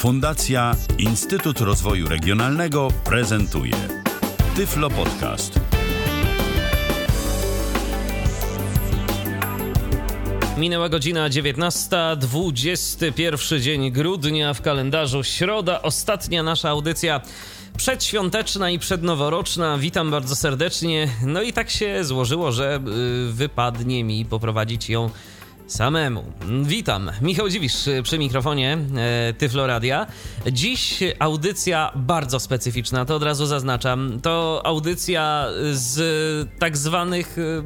Fundacja Instytut Rozwoju Regionalnego prezentuje Tyflo Podcast. Minęła godzina 19, 21 dzień grudnia w kalendarzu środa, ostatnia nasza audycja przedświąteczna i przednoworoczna. Witam bardzo serdecznie. No i tak się złożyło, że y, wypadnie mi poprowadzić ją samemu. Witam, Michał Dziwisz przy mikrofonie e, Tyfloradia. Dziś audycja bardzo specyficzna, to od razu zaznaczam. To audycja z tak zwanych... E,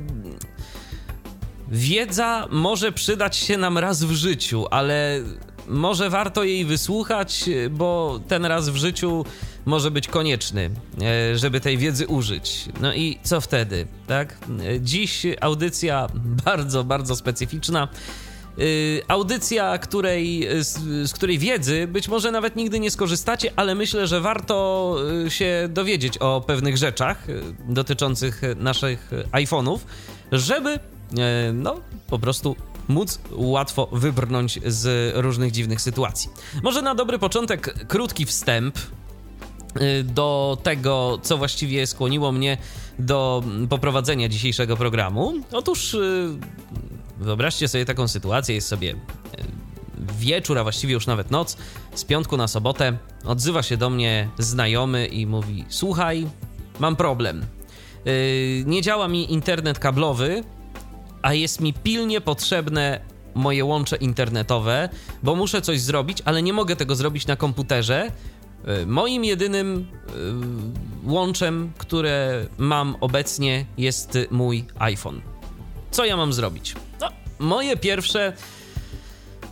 wiedza może przydać się nam raz w życiu, ale może warto jej wysłuchać, bo ten raz w życiu może być konieczny, e, żeby tej wiedzy użyć. No i co wtedy, tak? Dziś audycja bardzo, bardzo specyficzna. E, audycja, której, z, której wiedzy być może nawet nigdy nie skorzystacie, ale myślę, że warto e, się dowiedzieć o pewnych rzeczach dotyczących naszych iPhone'ów, żeby no po prostu móc łatwo wybrnąć z różnych dziwnych sytuacji. Może na dobry początek krótki wstęp y, do tego, co właściwie skłoniło mnie do poprowadzenia dzisiejszego programu. Otóż y, wyobraźcie sobie taką sytuację, jest sobie y, wieczór, a właściwie już nawet noc, z piątku na sobotę, odzywa się do mnie znajomy i mówi: Słuchaj, mam problem. Nie działa mi internet kablowy, a jest mi pilnie potrzebne moje łącze internetowe, bo muszę coś zrobić, ale nie mogę tego zrobić na komputerze. E, moim jedynym e, łączem, które mam obecnie, jest mój iPhone. Co ja mam zrobić? No, moje pierwsze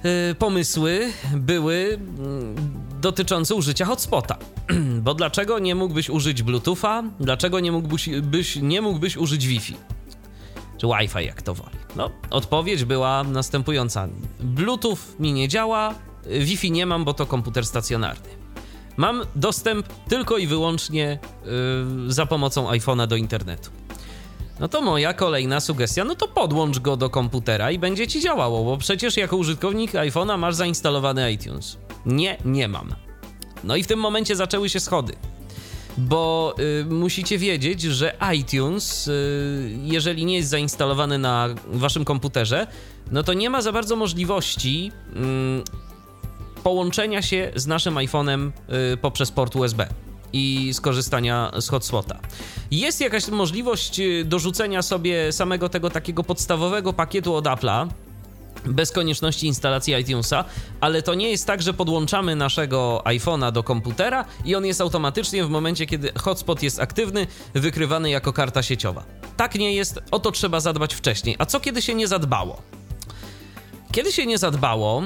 e, pomysły były mm, dotyczące użycia hotspota. Bo dlaczego nie mógłbyś użyć Bluetootha? Dlaczego nie mógłbyś, byś, nie mógłbyś użyć Wi-Fi? Czy Wi-Fi, jak to woli. No, odpowiedź była następująca. Bluetooth mi nie działa, Wi-Fi nie mam, bo to komputer stacjonarny. Mam dostęp tylko i wyłącznie yy, za pomocą iPhone'a do internetu. No to moja kolejna sugestia, no to podłącz go do komputera i będzie ci działało, bo przecież jako użytkownik iPhone'a masz zainstalowany iTunes. Nie, nie mam. No i w tym momencie zaczęły się schody bo y, musicie wiedzieć, że iTunes, y, jeżeli nie jest zainstalowany na waszym komputerze, no to nie ma za bardzo możliwości y, połączenia się z naszym iPhone'em y, poprzez port USB i skorzystania z hotspota. Jest jakaś możliwość y, dorzucenia sobie samego tego takiego podstawowego pakietu od Apple'a, bez konieczności instalacji iTunesa, ale to nie jest tak, że podłączamy naszego iPhone'a do komputera i on jest automatycznie w momencie, kiedy hotspot jest aktywny, wykrywany jako karta sieciowa. Tak nie jest, o to trzeba zadbać wcześniej. A co kiedy się nie zadbało? Kiedy się nie zadbało,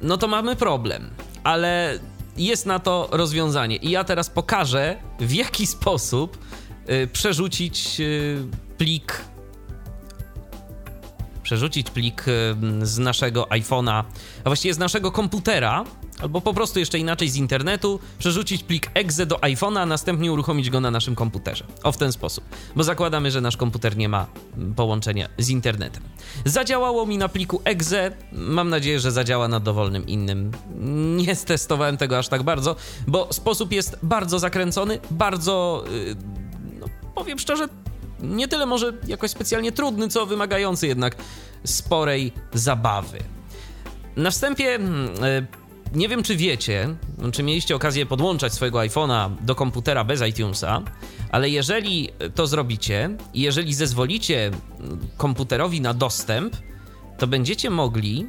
no to mamy problem, ale jest na to rozwiązanie. I ja teraz pokażę, w jaki sposób y, przerzucić y, plik przerzucić plik z naszego iPhone'a, a właściwie z naszego komputera, albo po prostu jeszcze inaczej z internetu, przerzucić plik exe do iPhone'a, a następnie uruchomić go na naszym komputerze. O w ten sposób, bo zakładamy, że nasz komputer nie ma połączenia z internetem. Zadziałało mi na pliku exe, mam nadzieję, że zadziała na dowolnym innym. Nie stestowałem tego aż tak bardzo, bo sposób jest bardzo zakręcony, bardzo, y, no, powiem szczerze, nie tyle może jakoś specjalnie trudny, co wymagający jednak sporej zabawy. Na wstępie hmm, e, nie wiem, czy wiecie, czy mieliście okazję podłączać swojego iPhone'a do komputera bez iTunesa, ale jeżeli to zrobicie i jeżeli zezwolicie komputerowi na dostęp, to będziecie mogli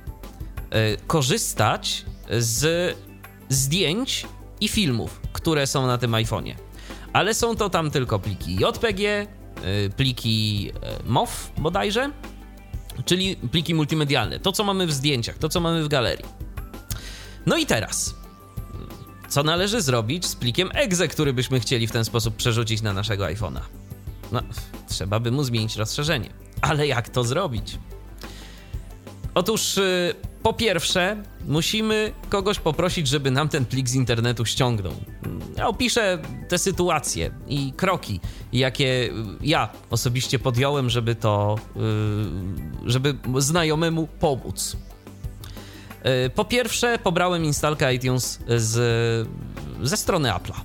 e, korzystać z zdjęć i filmów, które są na tym iPhone'ie. Ale są to tam tylko pliki JPG, pliki y, MOV bodajże, czyli pliki multimedialne. To, co mamy w zdjęciach, to, co mamy w galerii. No i teraz, co należy zrobić z plikiem exe, który byśmy chcieli w ten sposób przerzucić na naszego iPhone'a? No, trzeba by mu zmienić rozszerzenie. Ale jak to zrobić? Otóż y, po pierwsze, musimy kogoś poprosić, żeby nam ten plik z internetu ściągnął. Ja opiszę te sytuacje i kroki, jakie ja osobiście podjąłem, żeby to, y, żeby znajomemu pomóc. E, po pierwsze, pobrałem instalkę iTunes z, ze strony Apple'a.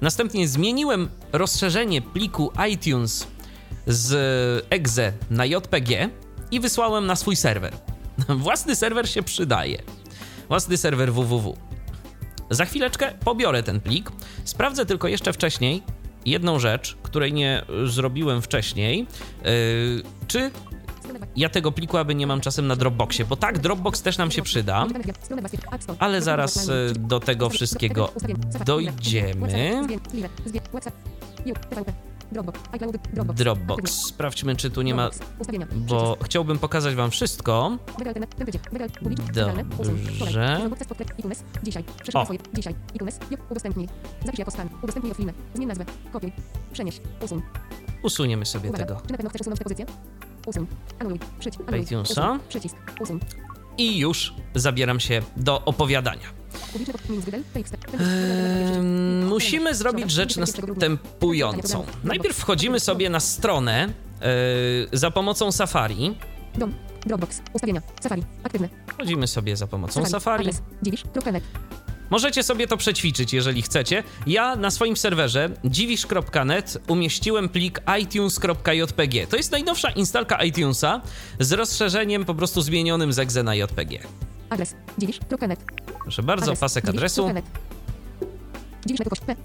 Następnie zmieniłem rozszerzenie pliku iTunes z exe na JPG i wysłałem na swój serwer. Własny serwer się przydaje. Własny serwer www. Za chwileczkę pobiorę ten plik. Sprawdzę tylko jeszcze wcześniej jedną rzecz, której nie zrobiłem wcześniej. Yy, czy ja tego pliku aby nie mam czasem na Dropboxie, bo tak, Dropbox też nam się przyda, ale zaraz y, do tego wszystkiego dojdziemy. Dropbox. Sprawdźmy, czy tu nie ma. Bo chciałbym pokazać Wam wszystko. Dobrze. Dzisiaj. O. Dzisiaj. iTunes. Udostępnij. Zapisz jako skan. Udostępnij filmy. Zmień nazwę. Kopiuj. Przenieś. Usuń. Usuniemy sobie Uwaga. tego. Czy na pewno chcesz usunąć tę pozycję? Usuń. Anuluj. Przycisk. Anuluj. Usuń. Przycisk. Usuń. I już zabieram się do opowiadania. Musimy zrobić rzecz następującą. Najpierw wchodzimy sobie na stronę e, za pomocą Safari. Dom. Dropbox. Ustawienia. Safari. Aktywne. Wchodzimy sobie za pomocą Safari. Safari. Adres. Możecie sobie to przećwiczyć, jeżeli chcecie. Ja na swoim serwerze dziwisz.net umieściłem plik itunes.jpg. To jest najnowsza instalka iTunesa z rozszerzeniem po prostu zmienionym z exe na JPG. Adres. Dziwisz.net. Proszę bardzo, pasek adresu. Dziwisz.net. P.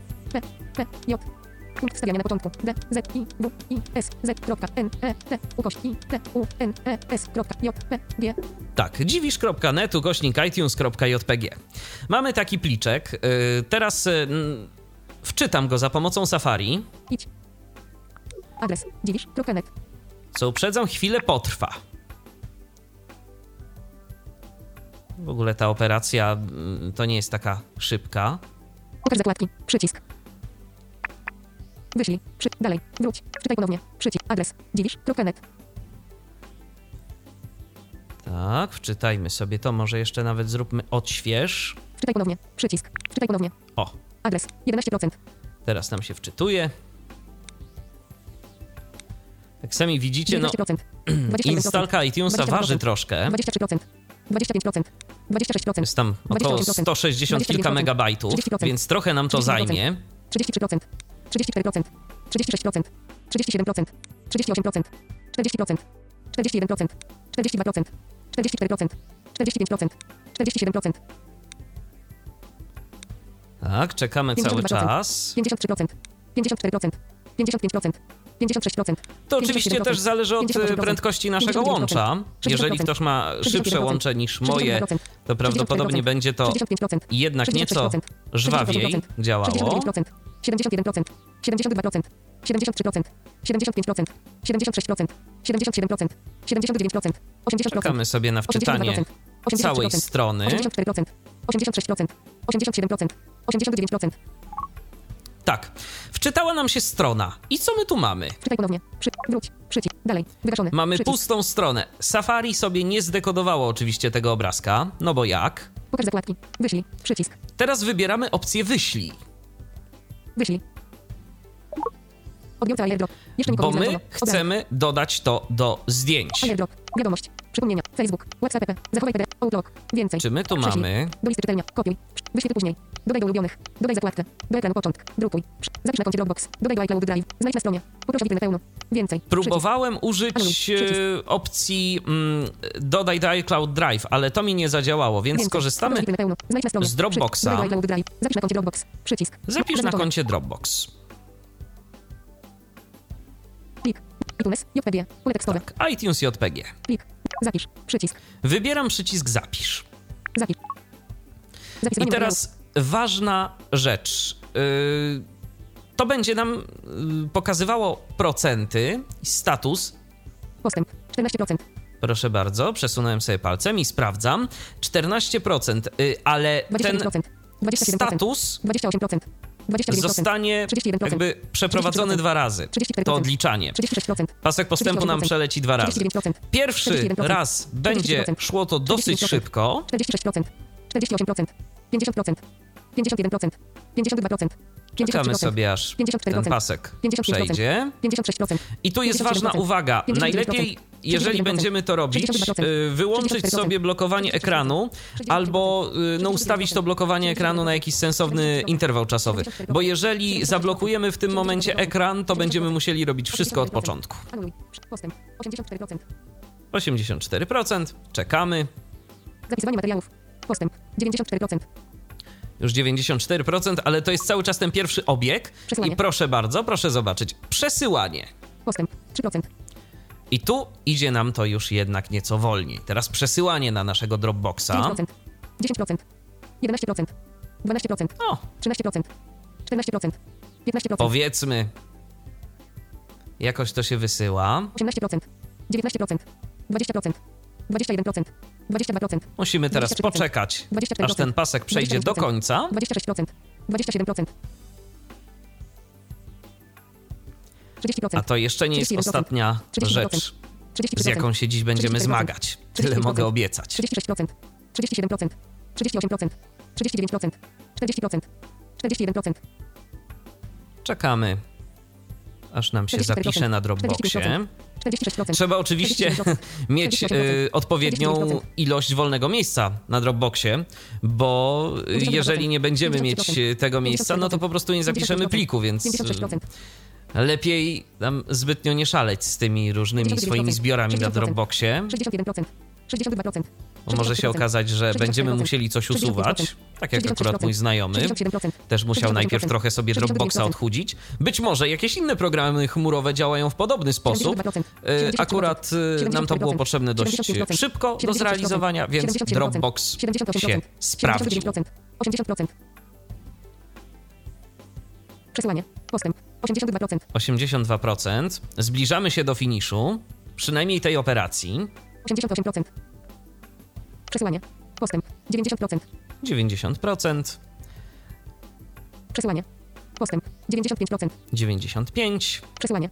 P. P. J. Punkt wstawiania na początku. D. Z. I. W. I. S. Z. Kropka. N. E. T. Ukoś. I. T. U. N. E. S. Kropka. J. P. G. Tak, dziwisz.net ukośnik itunes.jpg. Mamy taki pliczek. Yy, teraz yy, wczytam go za pomocą Safari, Idź. Adres. Dziwisz.net. co uprzedzam, chwilę potrwa. W ogóle ta operacja yy, to nie jest taka szybka. Pokaż zakładki. Przycisk. Wyślij. Przy... Dalej. Wróć. Wczytaj ponownie. Przycisk. Adres. Dziwisz.net. Tak, wczytajmy sobie to. Może jeszcze nawet zróbmy odśwież. Wczytaj ponownie. Przycisk. Wczytaj ponownie. O, Adres. 11%. teraz nam się wczytuje. Jak sami widzicie, no 19%. 21%. instalka iTunesa 22%. waży troszkę. 23%. 25%. 26%. Jest tam około 28%, 160 kilka 29%, megabajtów, 30%, więc trochę nam to 30%, zajmie. 33%. 34%. 36%. 37%. 38%. 40%. 41%. 42%. 44%. 45%. 47%. Tak, czekamy cały 52%. czas. 53%. 54%. 55%. 56%. To oczywiście 57%, też zależy od 58%, prędkości naszego 59%, łącza. Jeżeli 60%, ktoś ma szybsze 61%, łącze niż moje, 64%, to prawdopodobnie 64%, będzie to 65%. jednak nieco 66%, żwawiej 68%, działało. 69%, 71%, 72%, 73%, 75%, 76%, 77%, 79%, 80%, Czekamy sobie na wczytanie 82%, 83%, całej strony. 84%, 86%, 87%, 89%. Tak, wczytała nam się strona. I co my tu mamy? Czytaj ponownie. Przy, wróć. Przycisk. Dalej. Wygaszony. Mamy Przycisk. pustą stronę. Safari sobie nie zdekodowało oczywiście tego obrazka, no bo jak? Pokaż zakładki. Wyślij. Przycisk. Teraz wybieramy opcję wyślij, Wyślij. Bo my chcemy dodać to do zdjęć. Wiadomość. Przypomnienia. Facebook. WhatsApp. Zachowaj PD. Outlook. Więcej. Czy my tu Prześlij. mamy? Do listy czytelnia. Kopiuj. Wyświetl później. Dodaj do ulubionych. Dodaj zakładkę. Do ekranu początek. Drukuj. Zapisz na koncie Dropbox. Dodaj do iCloud Drive. Znajdź na stronie. Poproś o witrynę pełną. Więcej. Próbowałem użyć Anuluj. Przycisk. e, opcji mm, dodaj do iCloud Drive, ale to mi nie zadziałało, więc Więcej. skorzystamy. Z Dropboxa. Przycisk. Zapisz na koncie Dropbox. Przycisk. Zapisz na koncie Dropbox. Plik. iTunes. JPG. Pole tekstowe. Tak, iTunes JPG. Plik. Zapisz. Przycisk. Wybieram przycisk zapisz. Zapisz. I teraz ważna rzecz. Yy, to będzie nam yy, pokazywało procenty i status. Postęp. 14%. Proszę bardzo, przesunąłem sobie palcem i sprawdzam. 14%, yy, ale ten 25%. 27%. status 28%. 29%. zostanie 31%. jakby przeprowadzony 33%. dwa razy. 34%. To odliczanie. 36%. Pasek postępu nam 38%. przeleci dwa razy. 39%. Pierwszy 41%. raz będzie 40%. szło to dosyć 40%. szybko. 46%. 48%. 50%. 51%. 52%. Czekamy 53%, sobie aż ten 54%, pasek 55%, przejdzie. 56%, I tu jest 57%, ważna uwaga. 59%, Najlepiej, jeżeli 61%, będziemy to robić, 62%, y, wyłączyć 64%, sobie blokowanie ekranu albo y, no, ustawić to blokowanie ekranu na jakiś sensowny interwał czasowy. Bo jeżeli zablokujemy w tym momencie ekran, to będziemy musieli robić wszystko od początku. Anuluj. Postęp. 84%. 84%, czekamy. Zapisywanie materiałów. Postęp. 94%. Już 94%, ale to jest cały czas ten pierwszy obieg. I proszę bardzo, proszę zobaczyć. Przesyłanie. Postęp. 3%. I tu idzie nam to już jednak nieco wolniej. Teraz przesyłanie na naszego Dropboxa. 9%. 10%. 11%. 12%. O, 13%. 14%. 15%. powiedzmy, jakoś to się wysyła. 18%. 19%. 20%. 21%. 22%. Musimy teraz 23%. poczekać, 24%. aż ten pasek przejdzie do 25%. końca. 26%. 27%. 30%. A to jeszcze nie jest 31%. ostatnia 30%. rzecz, 33%. z jaką się dziś będziemy 34%. zmagać. Tyle 34%. mogę obiecać. 36%, 37%, 38%, 39%, 40%, 41%, Czekamy, aż nam się 44%, zapisze na Dropboxie. 46%. Trzeba oczywiście 47%, mieć 48%, y, odpowiednią 49%. ilość wolnego miejsca na Dropboxie, bo 52%, jeżeli nie będziemy mieć tego miejsca, no to po prostu nie zapiszemy 54%, pliku, więc 56%, lepiej tam zbytnio nie szaleć z tymi różnymi 59%, swoimi zbiorami na 60%, Dropboxie, 61%, 62%, bo może się 63%, okazać, że 64%, będziemy musieli coś usuwać, tak jak akurat mój znajomy. 67%, Też musiał 68%, najpierw trochę sobie Dropboxa 69%, odchudzić. Być może jakieś inne programy chmurowe działają w podobny sposób. 72%, E, Akurat e, nam to było 74%, potrzebne dość 75%, szybko do 76%, zrealizowania, więc 77%, Dropbox 78%, się sprawdził. 79%, 80%. Przesyłanie. Postęp. 82%. 82%. Zbliżamy się do finiszu, przynajmniej tej operacji. 88%. Przesyłanie. Postęp. 90%. 90%, Przesyłanie. Postęp. 95%. 95%, Przesyłanie.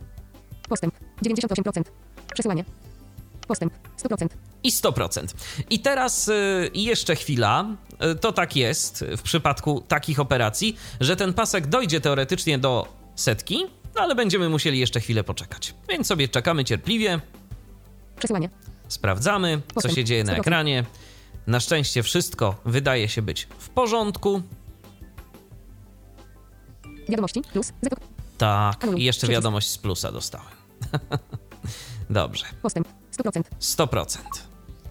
Postęp. 98%. Przesyłanie. Postęp. 100%. i 100%. I teraz y, jeszcze chwila. Y, To tak jest w przypadku takich operacji, że ten pasek dojdzie teoretycznie do setki, no ale będziemy musieli jeszcze chwilę poczekać. Więc sobie czekamy cierpliwie, Przesyłanie. sprawdzamy, co Postęp. się dzieje na 100%. ekranie. Na szczęście wszystko wydaje się być w porządku. Wiadomości. Plus. Tak, i jeszcze wiadomość z plusa dostałem. Dobrze, Postęp. 100%. 100%.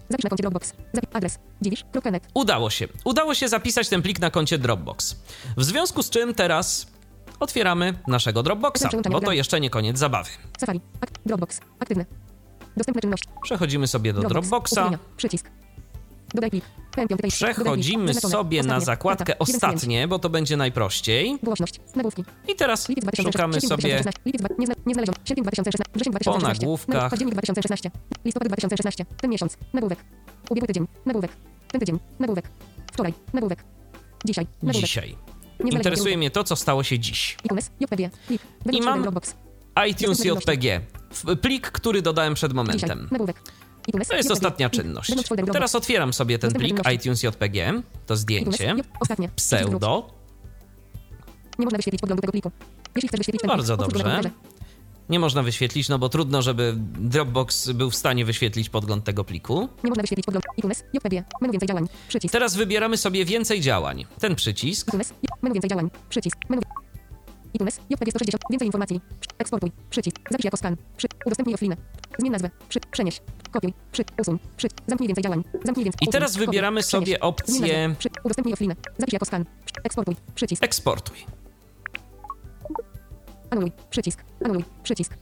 Zapisz na koncie Dropbox. Zapisz adres. Dziwisz.net. Udało się. Udało się zapisać ten plik na koncie Dropbox. W związku z czym teraz otwieramy naszego Dropboxa, bo to jeszcze nie koniec zabawy. Safari. Ak Dropbox. Aktywny. Dostępne czynności. Przechodzimy sobie do Dropboxa. Ustawienia. Przycisk. Przechodzimy sobie na zakładkę ostatnie, bo to będzie najprościej. I teraz Lipiec 2016. szukamy sobie 2016. Lipiec dwa- nie, zna, nie znaleziono. Sierpień 2016. Wrzesień 2016. nagłówkach. Październik 2016. Listopad 2016. Ten miesiąc. Nagłówek. Ubiegły tydzień. Nagłówek. Ten tydzień. Nagłówek. Wczoraj. Nagłówek. Dzisiaj. Nagłówek. dzisiaj. Interesuje mnie to, co stało się dziś. Według mam- iTunes JPG. Plik, który dodałem przed Dzisiaj. momentem. Nagłówek. To jest ostatnia czynność. Teraz otwieram sobie ten plik iTunes JPG, to zdjęcie, pseudo. Nie można wyświetlić podglądu tego pliku. Jeśli chcesz wyświetlić Bardzo dobrze. Nie można wyświetlić, no bo trudno, żeby Dropbox był w stanie wyświetlić podgląd tego pliku. Nie można wyświetlić podglądu. iTunes. JPG. Menu więcej działań. Przycisk. Teraz wybieramy sobie więcej działań. Ten przycisk. iTunes. Menu więcej działań. Przycisk. Menu. iTunes. JPG 160. Więcej informacji. Eksportuj. Przycisk. Zapisz jako skan. Przy. Udostępnij offline. Zmień nazwę. Przy. Przenieś. Kopiuj. Przy. Usuń. Przy. Zamknij więcej działań. Zamknij więcej. I teraz Usuń. Kopiuj. wybieramy Przenieś. sobie opcję nazwę. Przy. Udostępnij offline. Zapisz jako skan. Przy. Eksportuj. Przycisk. eksportuj. Anuluj. Przycisk. Anuluj. Przycisk.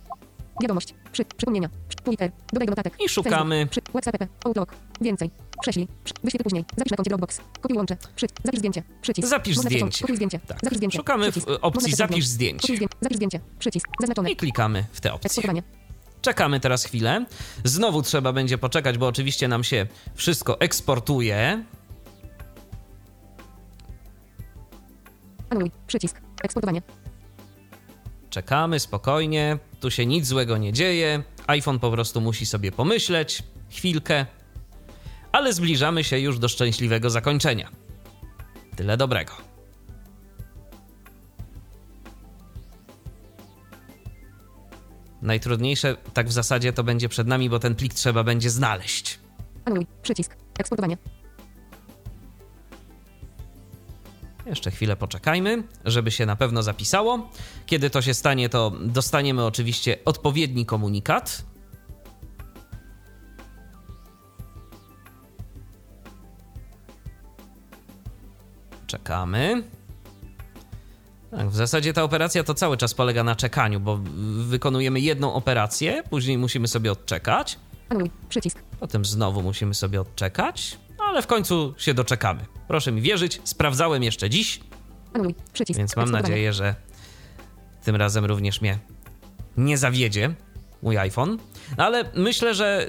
Wiadomość. Przy. Przypomnienia. Twitter. Dodaj do notatek. I szukamy. Przy. WhatsApp. Outlook. Więcej. Prześlij. Wyświetl później. Zapisz na koncie Dropbox. Kopiuj łącze. Przy. Zapisz zdjęcie. Przycisk. Zapisz Można zdjęcie. Kopiuj zdjęcie. Tak. Zapisz zdjęcie. Szukamy w Przycisk. y, opcji Można zapisz zdjęcie. Kopiuj. Zapisz zdjęcie. Przycisk. Zaznaczone. I klikamy w tę opcję. Eksportowanie. Czekamy teraz chwilę. Znowu trzeba będzie poczekać, bo oczywiście nam się wszystko eksportuje. Anuluj. Przycisk. Eksportowanie. Czekamy spokojnie, tu się nic złego nie dzieje iPhone po prostu musi sobie pomyśleć chwilkę, ale zbliżamy się już do szczęśliwego zakończenia. Tyle dobrego. Najtrudniejsze, tak w zasadzie, to będzie przed nami, bo ten plik trzeba będzie znaleźć. Anuluj. Przycisk. Eksportowanie. Jeszcze chwilę poczekajmy, żeby się na pewno zapisało. Kiedy to się stanie, to dostaniemy oczywiście odpowiedni komunikat. Czekamy. Tak, w zasadzie ta operacja to cały czas polega na czekaniu, bo wykonujemy jedną operację, później musimy sobie odczekać, Anuluj. Przycisk. potem znowu musimy sobie odczekać, ale w końcu się doczekamy. Proszę mi wierzyć, sprawdzałem jeszcze dziś, Anuluj. Przycisk. więc mam nadzieję, że tym razem również mnie nie zawiedzie mój iPhone. No ale myślę, że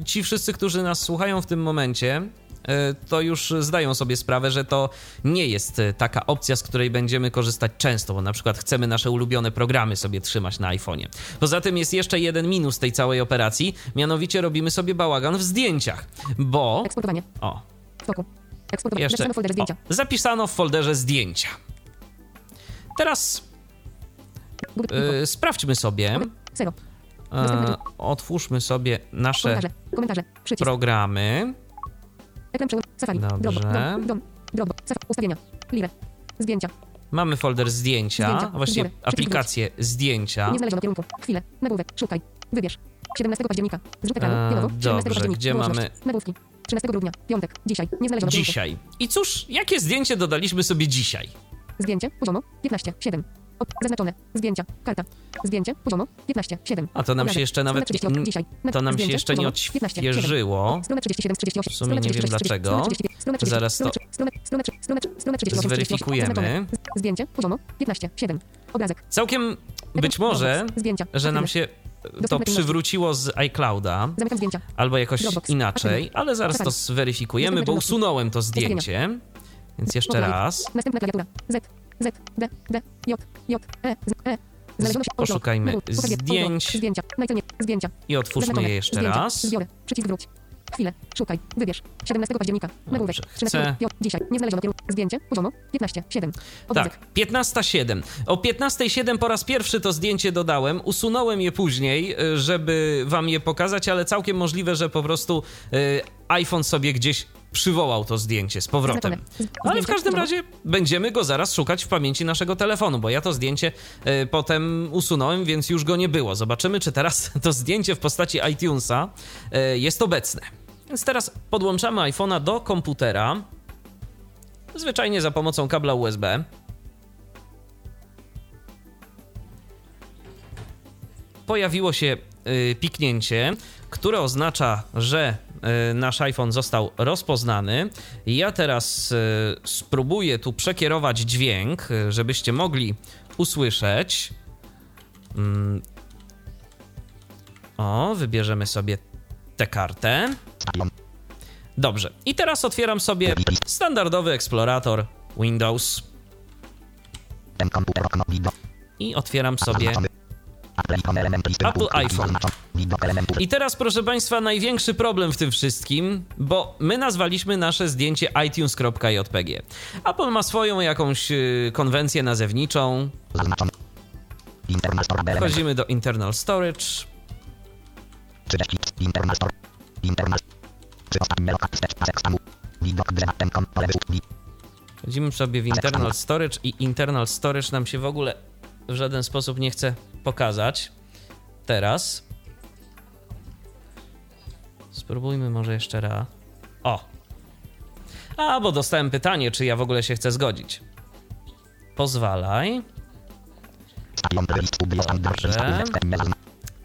y, ci wszyscy, którzy nas słuchają w tym momencie, y, to już zdają sobie sprawę, że to nie jest y, taka opcja, z której będziemy korzystać często, bo na przykład chcemy nasze ulubione programy sobie trzymać na iPhone'ie. Poza tym jest jeszcze jeden minus tej całej operacji, mianowicie robimy sobie bałagan w zdjęciach, bo... Eksportowanie. O, Foku. Jeszcze Zapisano folder zdjęcia. O, zapisano w folderze zdjęcia. Teraz y, sprawdźmy sobie, Zero. e, otwórzmy sobie nasze Komentarze. Komentarze. Przycisk. programy. Ekran przełącz. Safari. Dobrze. Dropbox. Dom. Dom. Dropbox. Safari. Ustawienia. Live. Zdjęcia. Mamy folder zdjęcia, Zdjęcia. Góry. Przycisk aplikację zdjęcia. Nie znaleziono kierunku. Chwilę. Nagłówek. Szukaj. Wybierz. 17 października. Zrzut ekranu. Pionowo. 17 dobrze, października. gdzie mamy- Nagłówki. 13 grudnia. Piątek. Dzisiaj. Nie znaleziono. Dzisiaj. I cóż, jakie zdjęcie dodaliśmy sobie dzisiaj? Zdjęcie. Poziomu. 15. 7. Od, zaznaczone. Zdjęcia. Karta. Zdjęcie. Poziomu. 15. 7. A to nam się jeszcze nawet 38. n- Dzisiaj. to nam się Zdjęcie. jeszcze nie Poziomu. 15. 7. odświeżyło. Strona 37, 38. W sumie nie wiem 36, dlaczego. Strona 35, strona 30, Zaraz to strona 3, strona, strona 3, strona 3, strona 38, zweryfikujemy. Zdjęcie. Poziomu. 15. 7. Obrazek. Całkiem być może, że nam się to przywróciło z iClouda. Albo jakoś Dropbox. inaczej, ale zaraz to Aktywne. zweryfikujemy, bo usunąłem to zdjęcie. Więc jeszcze raz. Następna klawiatura. Z, Z, D, D, J, J, E, Z, E. Poszukajmy zdjęć. Zdjęcia. Zdjęcia. I otwórzmy je jeszcze raz. Przycisk wróć. Chwilę. Szukaj. Wybierz. 17 października. Nagłówek. Dobrze, 13 chcę- Piotr. Dzisiaj. Nie znaleziono kierunku. Zdjęcie. Poziomu. 15. 7. Obrazek. Tak, 15.07. O 15.07 po raz pierwszy to zdjęcie dodałem. Usunąłem je później, y, żeby wam je pokazać, ale całkiem możliwe, że po prostu y, iPhone sobie gdzieś przywołał to zdjęcie z powrotem. Ale w każdym razie będziemy go zaraz szukać w pamięci naszego telefonu, bo ja to zdjęcie y, potem usunąłem, więc już go nie było. Zobaczymy, czy teraz to zdjęcie w postaci iTunesa y, jest obecne. Więc teraz podłączamy iPhone'a do komputera, zwyczajnie za pomocą kabla USB. Pojawiło się y, piknięcie, które oznacza, że y, nasz iPhone został rozpoznany. Ja teraz y, spróbuję tu przekierować dźwięk, żebyście mogli usłyszeć. Mm. O, wybierzemy sobie tę kartę. Dobrze. I teraz otwieram sobie standardowy eksplorator Windows i otwieram sobie Apple iPhone. I teraz, proszę Państwa, największy problem w tym wszystkim, bo my nazwaliśmy nasze zdjęcie iTunes.jpg. Apple ma swoją jakąś y, konwencję nazewniczą. Wchodzimy do Internal Storage. Wchodzimy sobie w Internal Storage i Internal Storage nam się w ogóle w żaden sposób nie chce pokazać. Teraz. Spróbujmy może jeszcze raz. O! A, bo dostałem pytanie, czy ja w ogóle się chcę zgodzić. Pozwalaj. Dobrze.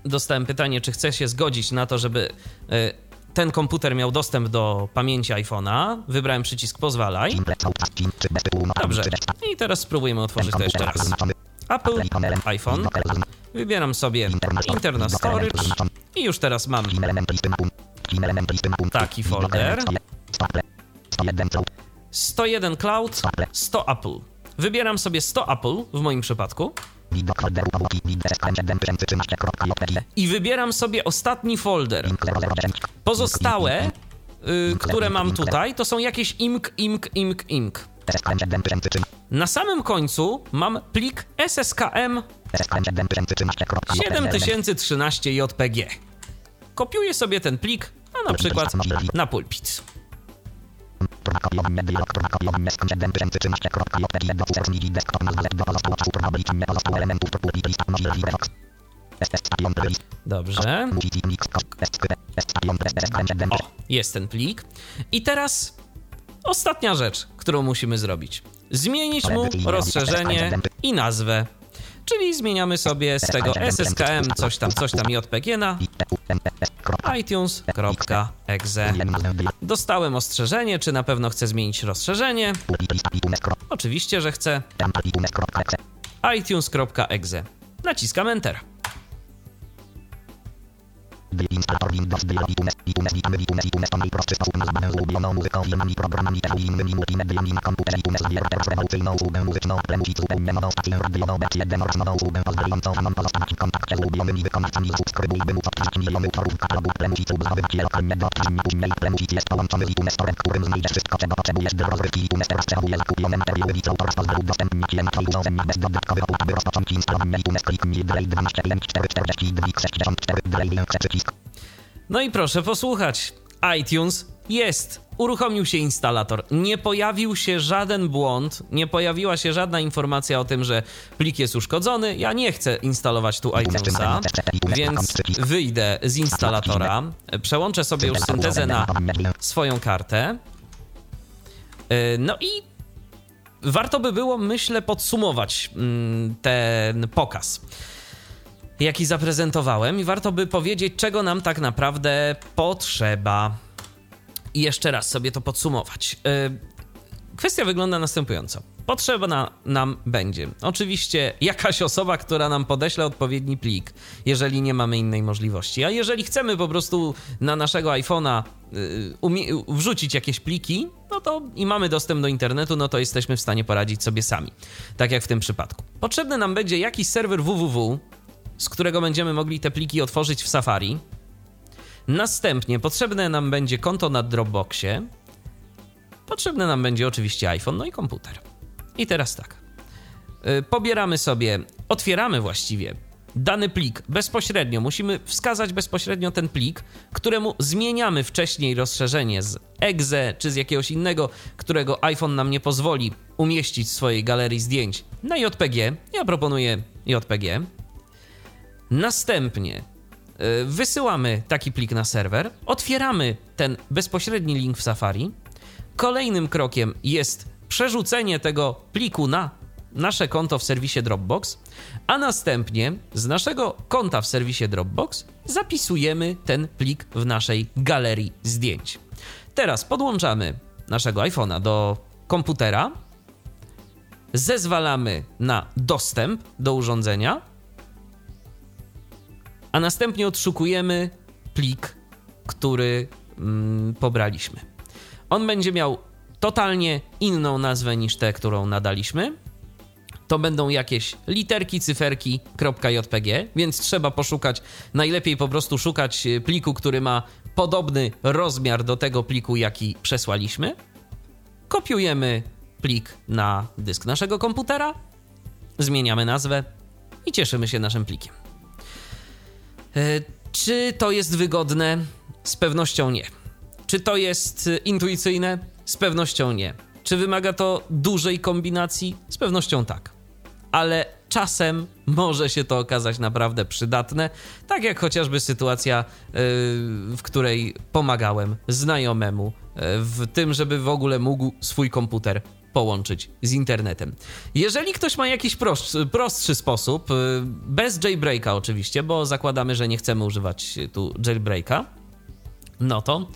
Dostałem pytanie, czy chcę się zgodzić na to, żeby y, ten komputer miał dostęp do pamięci iPhone'a. Wybrałem przycisk pozwalaj. Dobrze. I teraz spróbujemy otworzyć to jeszcze raz. Apple, iPhone. Wybieram sobie Internal Storage i już teraz mam taki folder. 101 Cloud, 100 Apple. Wybieram sobie 100 Apple w moim przypadku i wybieram sobie ostatni folder. Pozostałe, y, które mam tutaj, to są jakieś imk, imk, imk, imk. Na samym końcu mam plik SSKM 7013 JPG. Kopiuję sobie ten plik, a na przykład na pulpit. Dobrze. O, jest ten plik. I teraz ostatnia rzecz, którą musimy zrobić. Zmienić mu rozszerzenie i nazwę. Czyli zmieniamy sobie z tego SSKM coś tam, coś tam JPG na iTunes.exe. Dostałem ostrzeżenie, czy na pewno chcę zmienić rozszerzenie. Oczywiście, że chcę. iTunes.exe. Naciskam Enter. Instalator Windows dla iTunes, iTunes, witamy w iTunes, iTunes to najprostszy sposób na zabawę z ulubioną muzyką, filmami, programami i innymi multimediami na komputerze. iTunes zawiera teraz rewolucyjną usługę muzyczną, ale musi zupełnie nową stację radiową BS1 oraz nową usługę pozwalającą fanom pozostawać w kontakcie z ulubionymi wykonawcami. Zasubskrybuj, by móc odtwarzać miliony utworów w katalogu Apple Music lub zachowywać je lokalnie do odtwarzania później. Apple Music jest połączony z iTunes Store, którym znajdziesz wszystko, czego potrzebujesz dla rozrywki. iTunes teraz przechowuje zakupione materiały widzów oraz pozwala udostępniać je na Twoich urządzeniach bez dodatkowych opłat, aby rozpocząć instalowanie iTunes. Kliknij dalej 12 5 4 42 64 dalej link przycisk. No i proszę posłuchać. iTunes jest. Uruchomił się instalator. Nie pojawił się żaden błąd, nie pojawiła się żadna informacja o tym, że plik jest uszkodzony. Ja nie chcę instalować tu iTunesa, więc wyjdę z instalatora, przełączę sobie już syntezę na swoją kartę. No i warto by było, myślę, podsumować mm, ten pokaz jaki zaprezentowałem, i warto by powiedzieć, czego nam tak naprawdę potrzeba. I jeszcze raz sobie to podsumować. Y, kwestia wygląda następująco. Potrzebna nam będzie oczywiście jakaś osoba, która nam podeśle odpowiedni plik, jeżeli nie mamy innej możliwości. A jeżeli chcemy po prostu na naszego iPhone'a y, wrzucić jakieś pliki, no to i mamy dostęp do internetu, no to jesteśmy w stanie poradzić sobie sami. Tak jak w tym przypadku. Potrzebny nam będzie jakiś serwer www, z którego będziemy mogli te pliki otworzyć w Safari. Następnie potrzebne nam będzie konto na Dropboxie. Potrzebny nam będzie oczywiście iPhone, no i komputer. I teraz tak. Y, pobieramy sobie, otwieramy właściwie dany plik bezpośrednio. Musimy wskazać bezpośrednio ten plik, któremu zmieniamy wcześniej rozszerzenie z exe czy z jakiegoś innego, którego iPhone nam nie pozwoli umieścić w swojej galerii zdjęć na JPG. Ja proponuję JPG. Następnie e, wysyłamy taki plik na serwer, otwieramy ten bezpośredni link w Safari. Kolejnym krokiem jest przerzucenie tego pliku na nasze konto w serwisie Dropbox, a następnie z naszego konta w serwisie Dropbox zapisujemy ten plik w naszej galerii zdjęć. Teraz podłączamy naszego iPhone'a do komputera, zezwalamy na dostęp do urządzenia a następnie odszukujemy plik, który mm, pobraliśmy. On będzie miał totalnie inną nazwę niż tę, którą nadaliśmy. To będą jakieś literki, cyferki, .jpg, więc trzeba poszukać, najlepiej po prostu szukać e, pliku, który ma podobny rozmiar do tego pliku, jaki przesłaliśmy. Kopiujemy plik na dysk naszego komputera, zmieniamy nazwę i cieszymy się naszym plikiem. E, czy to jest wygodne? Z pewnością nie. Czy to jest e, intuicyjne? Z pewnością nie. Czy wymaga to dużej kombinacji? Z pewnością tak. Ale czasem może się to okazać naprawdę przydatne, tak jak chociażby sytuacja, e, w której pomagałem znajomemu w tym, żeby w ogóle mógł swój komputer połączyć z internetem. Jeżeli ktoś ma jakiś prostszy, prostszy sposób, y, bez jailbreaka oczywiście, bo zakładamy, że nie chcemy używać tu jailbreaka, no to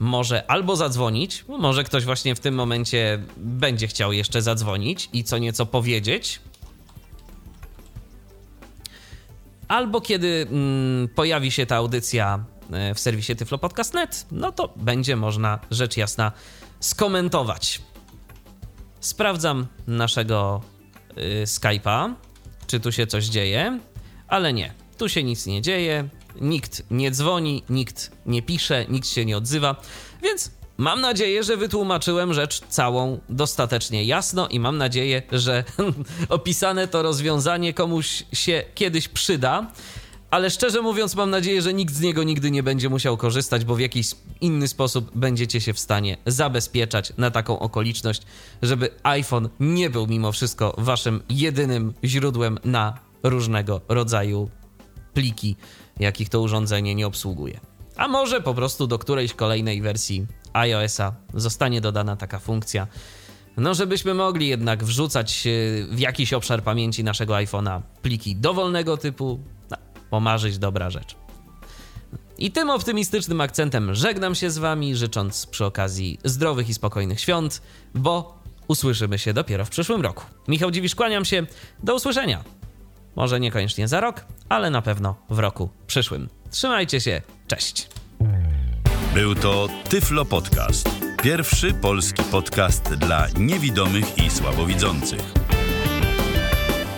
może albo zadzwonić, może ktoś właśnie w tym momencie będzie chciał jeszcze zadzwonić i co nieco powiedzieć. Albo kiedy mm, pojawi się ta audycja y, w serwisie tyflopodcast.net, no to będzie można rzecz jasna skomentować Sprawdzam naszego y, Skype'a, czy tu się coś dzieje, ale nie, tu się nic nie dzieje, nikt nie dzwoni, nikt nie pisze, nikt się nie odzywa, więc Mam nadzieję, że wytłumaczyłem rzecz całą dostatecznie jasno i mam nadzieję, że opisane to rozwiązanie komuś się kiedyś przyda. Ale szczerze mówiąc, mam nadzieję, że nikt z niego nigdy nie będzie musiał korzystać, bo w jakiś inny sposób będziecie się w stanie zabezpieczać na taką okoliczność, żeby iPhone nie był mimo wszystko waszym jedynym źródłem na różnego rodzaju pliki, jakich to urządzenie nie obsługuje. A może po prostu do którejś kolejnej wersji iOS-a zostanie dodana taka funkcja, no żebyśmy mogli jednak wrzucać e, w jakiś obszar pamięci naszego iPhone'a pliki dowolnego typu. Pomarzyć dobra rzecz. I tym optymistycznym akcentem żegnam się z Wami, życząc przy okazji zdrowych i spokojnych świąt, bo usłyszymy się dopiero w przyszłym roku. Michał Dziwisz, kłaniam się. Do usłyszenia. Może niekoniecznie za rok, ale na pewno w roku przyszłym. Trzymajcie się. Cześć. Był to Tyflo Podcast. Pierwszy polski podcast dla niewidomych i słabowidzących.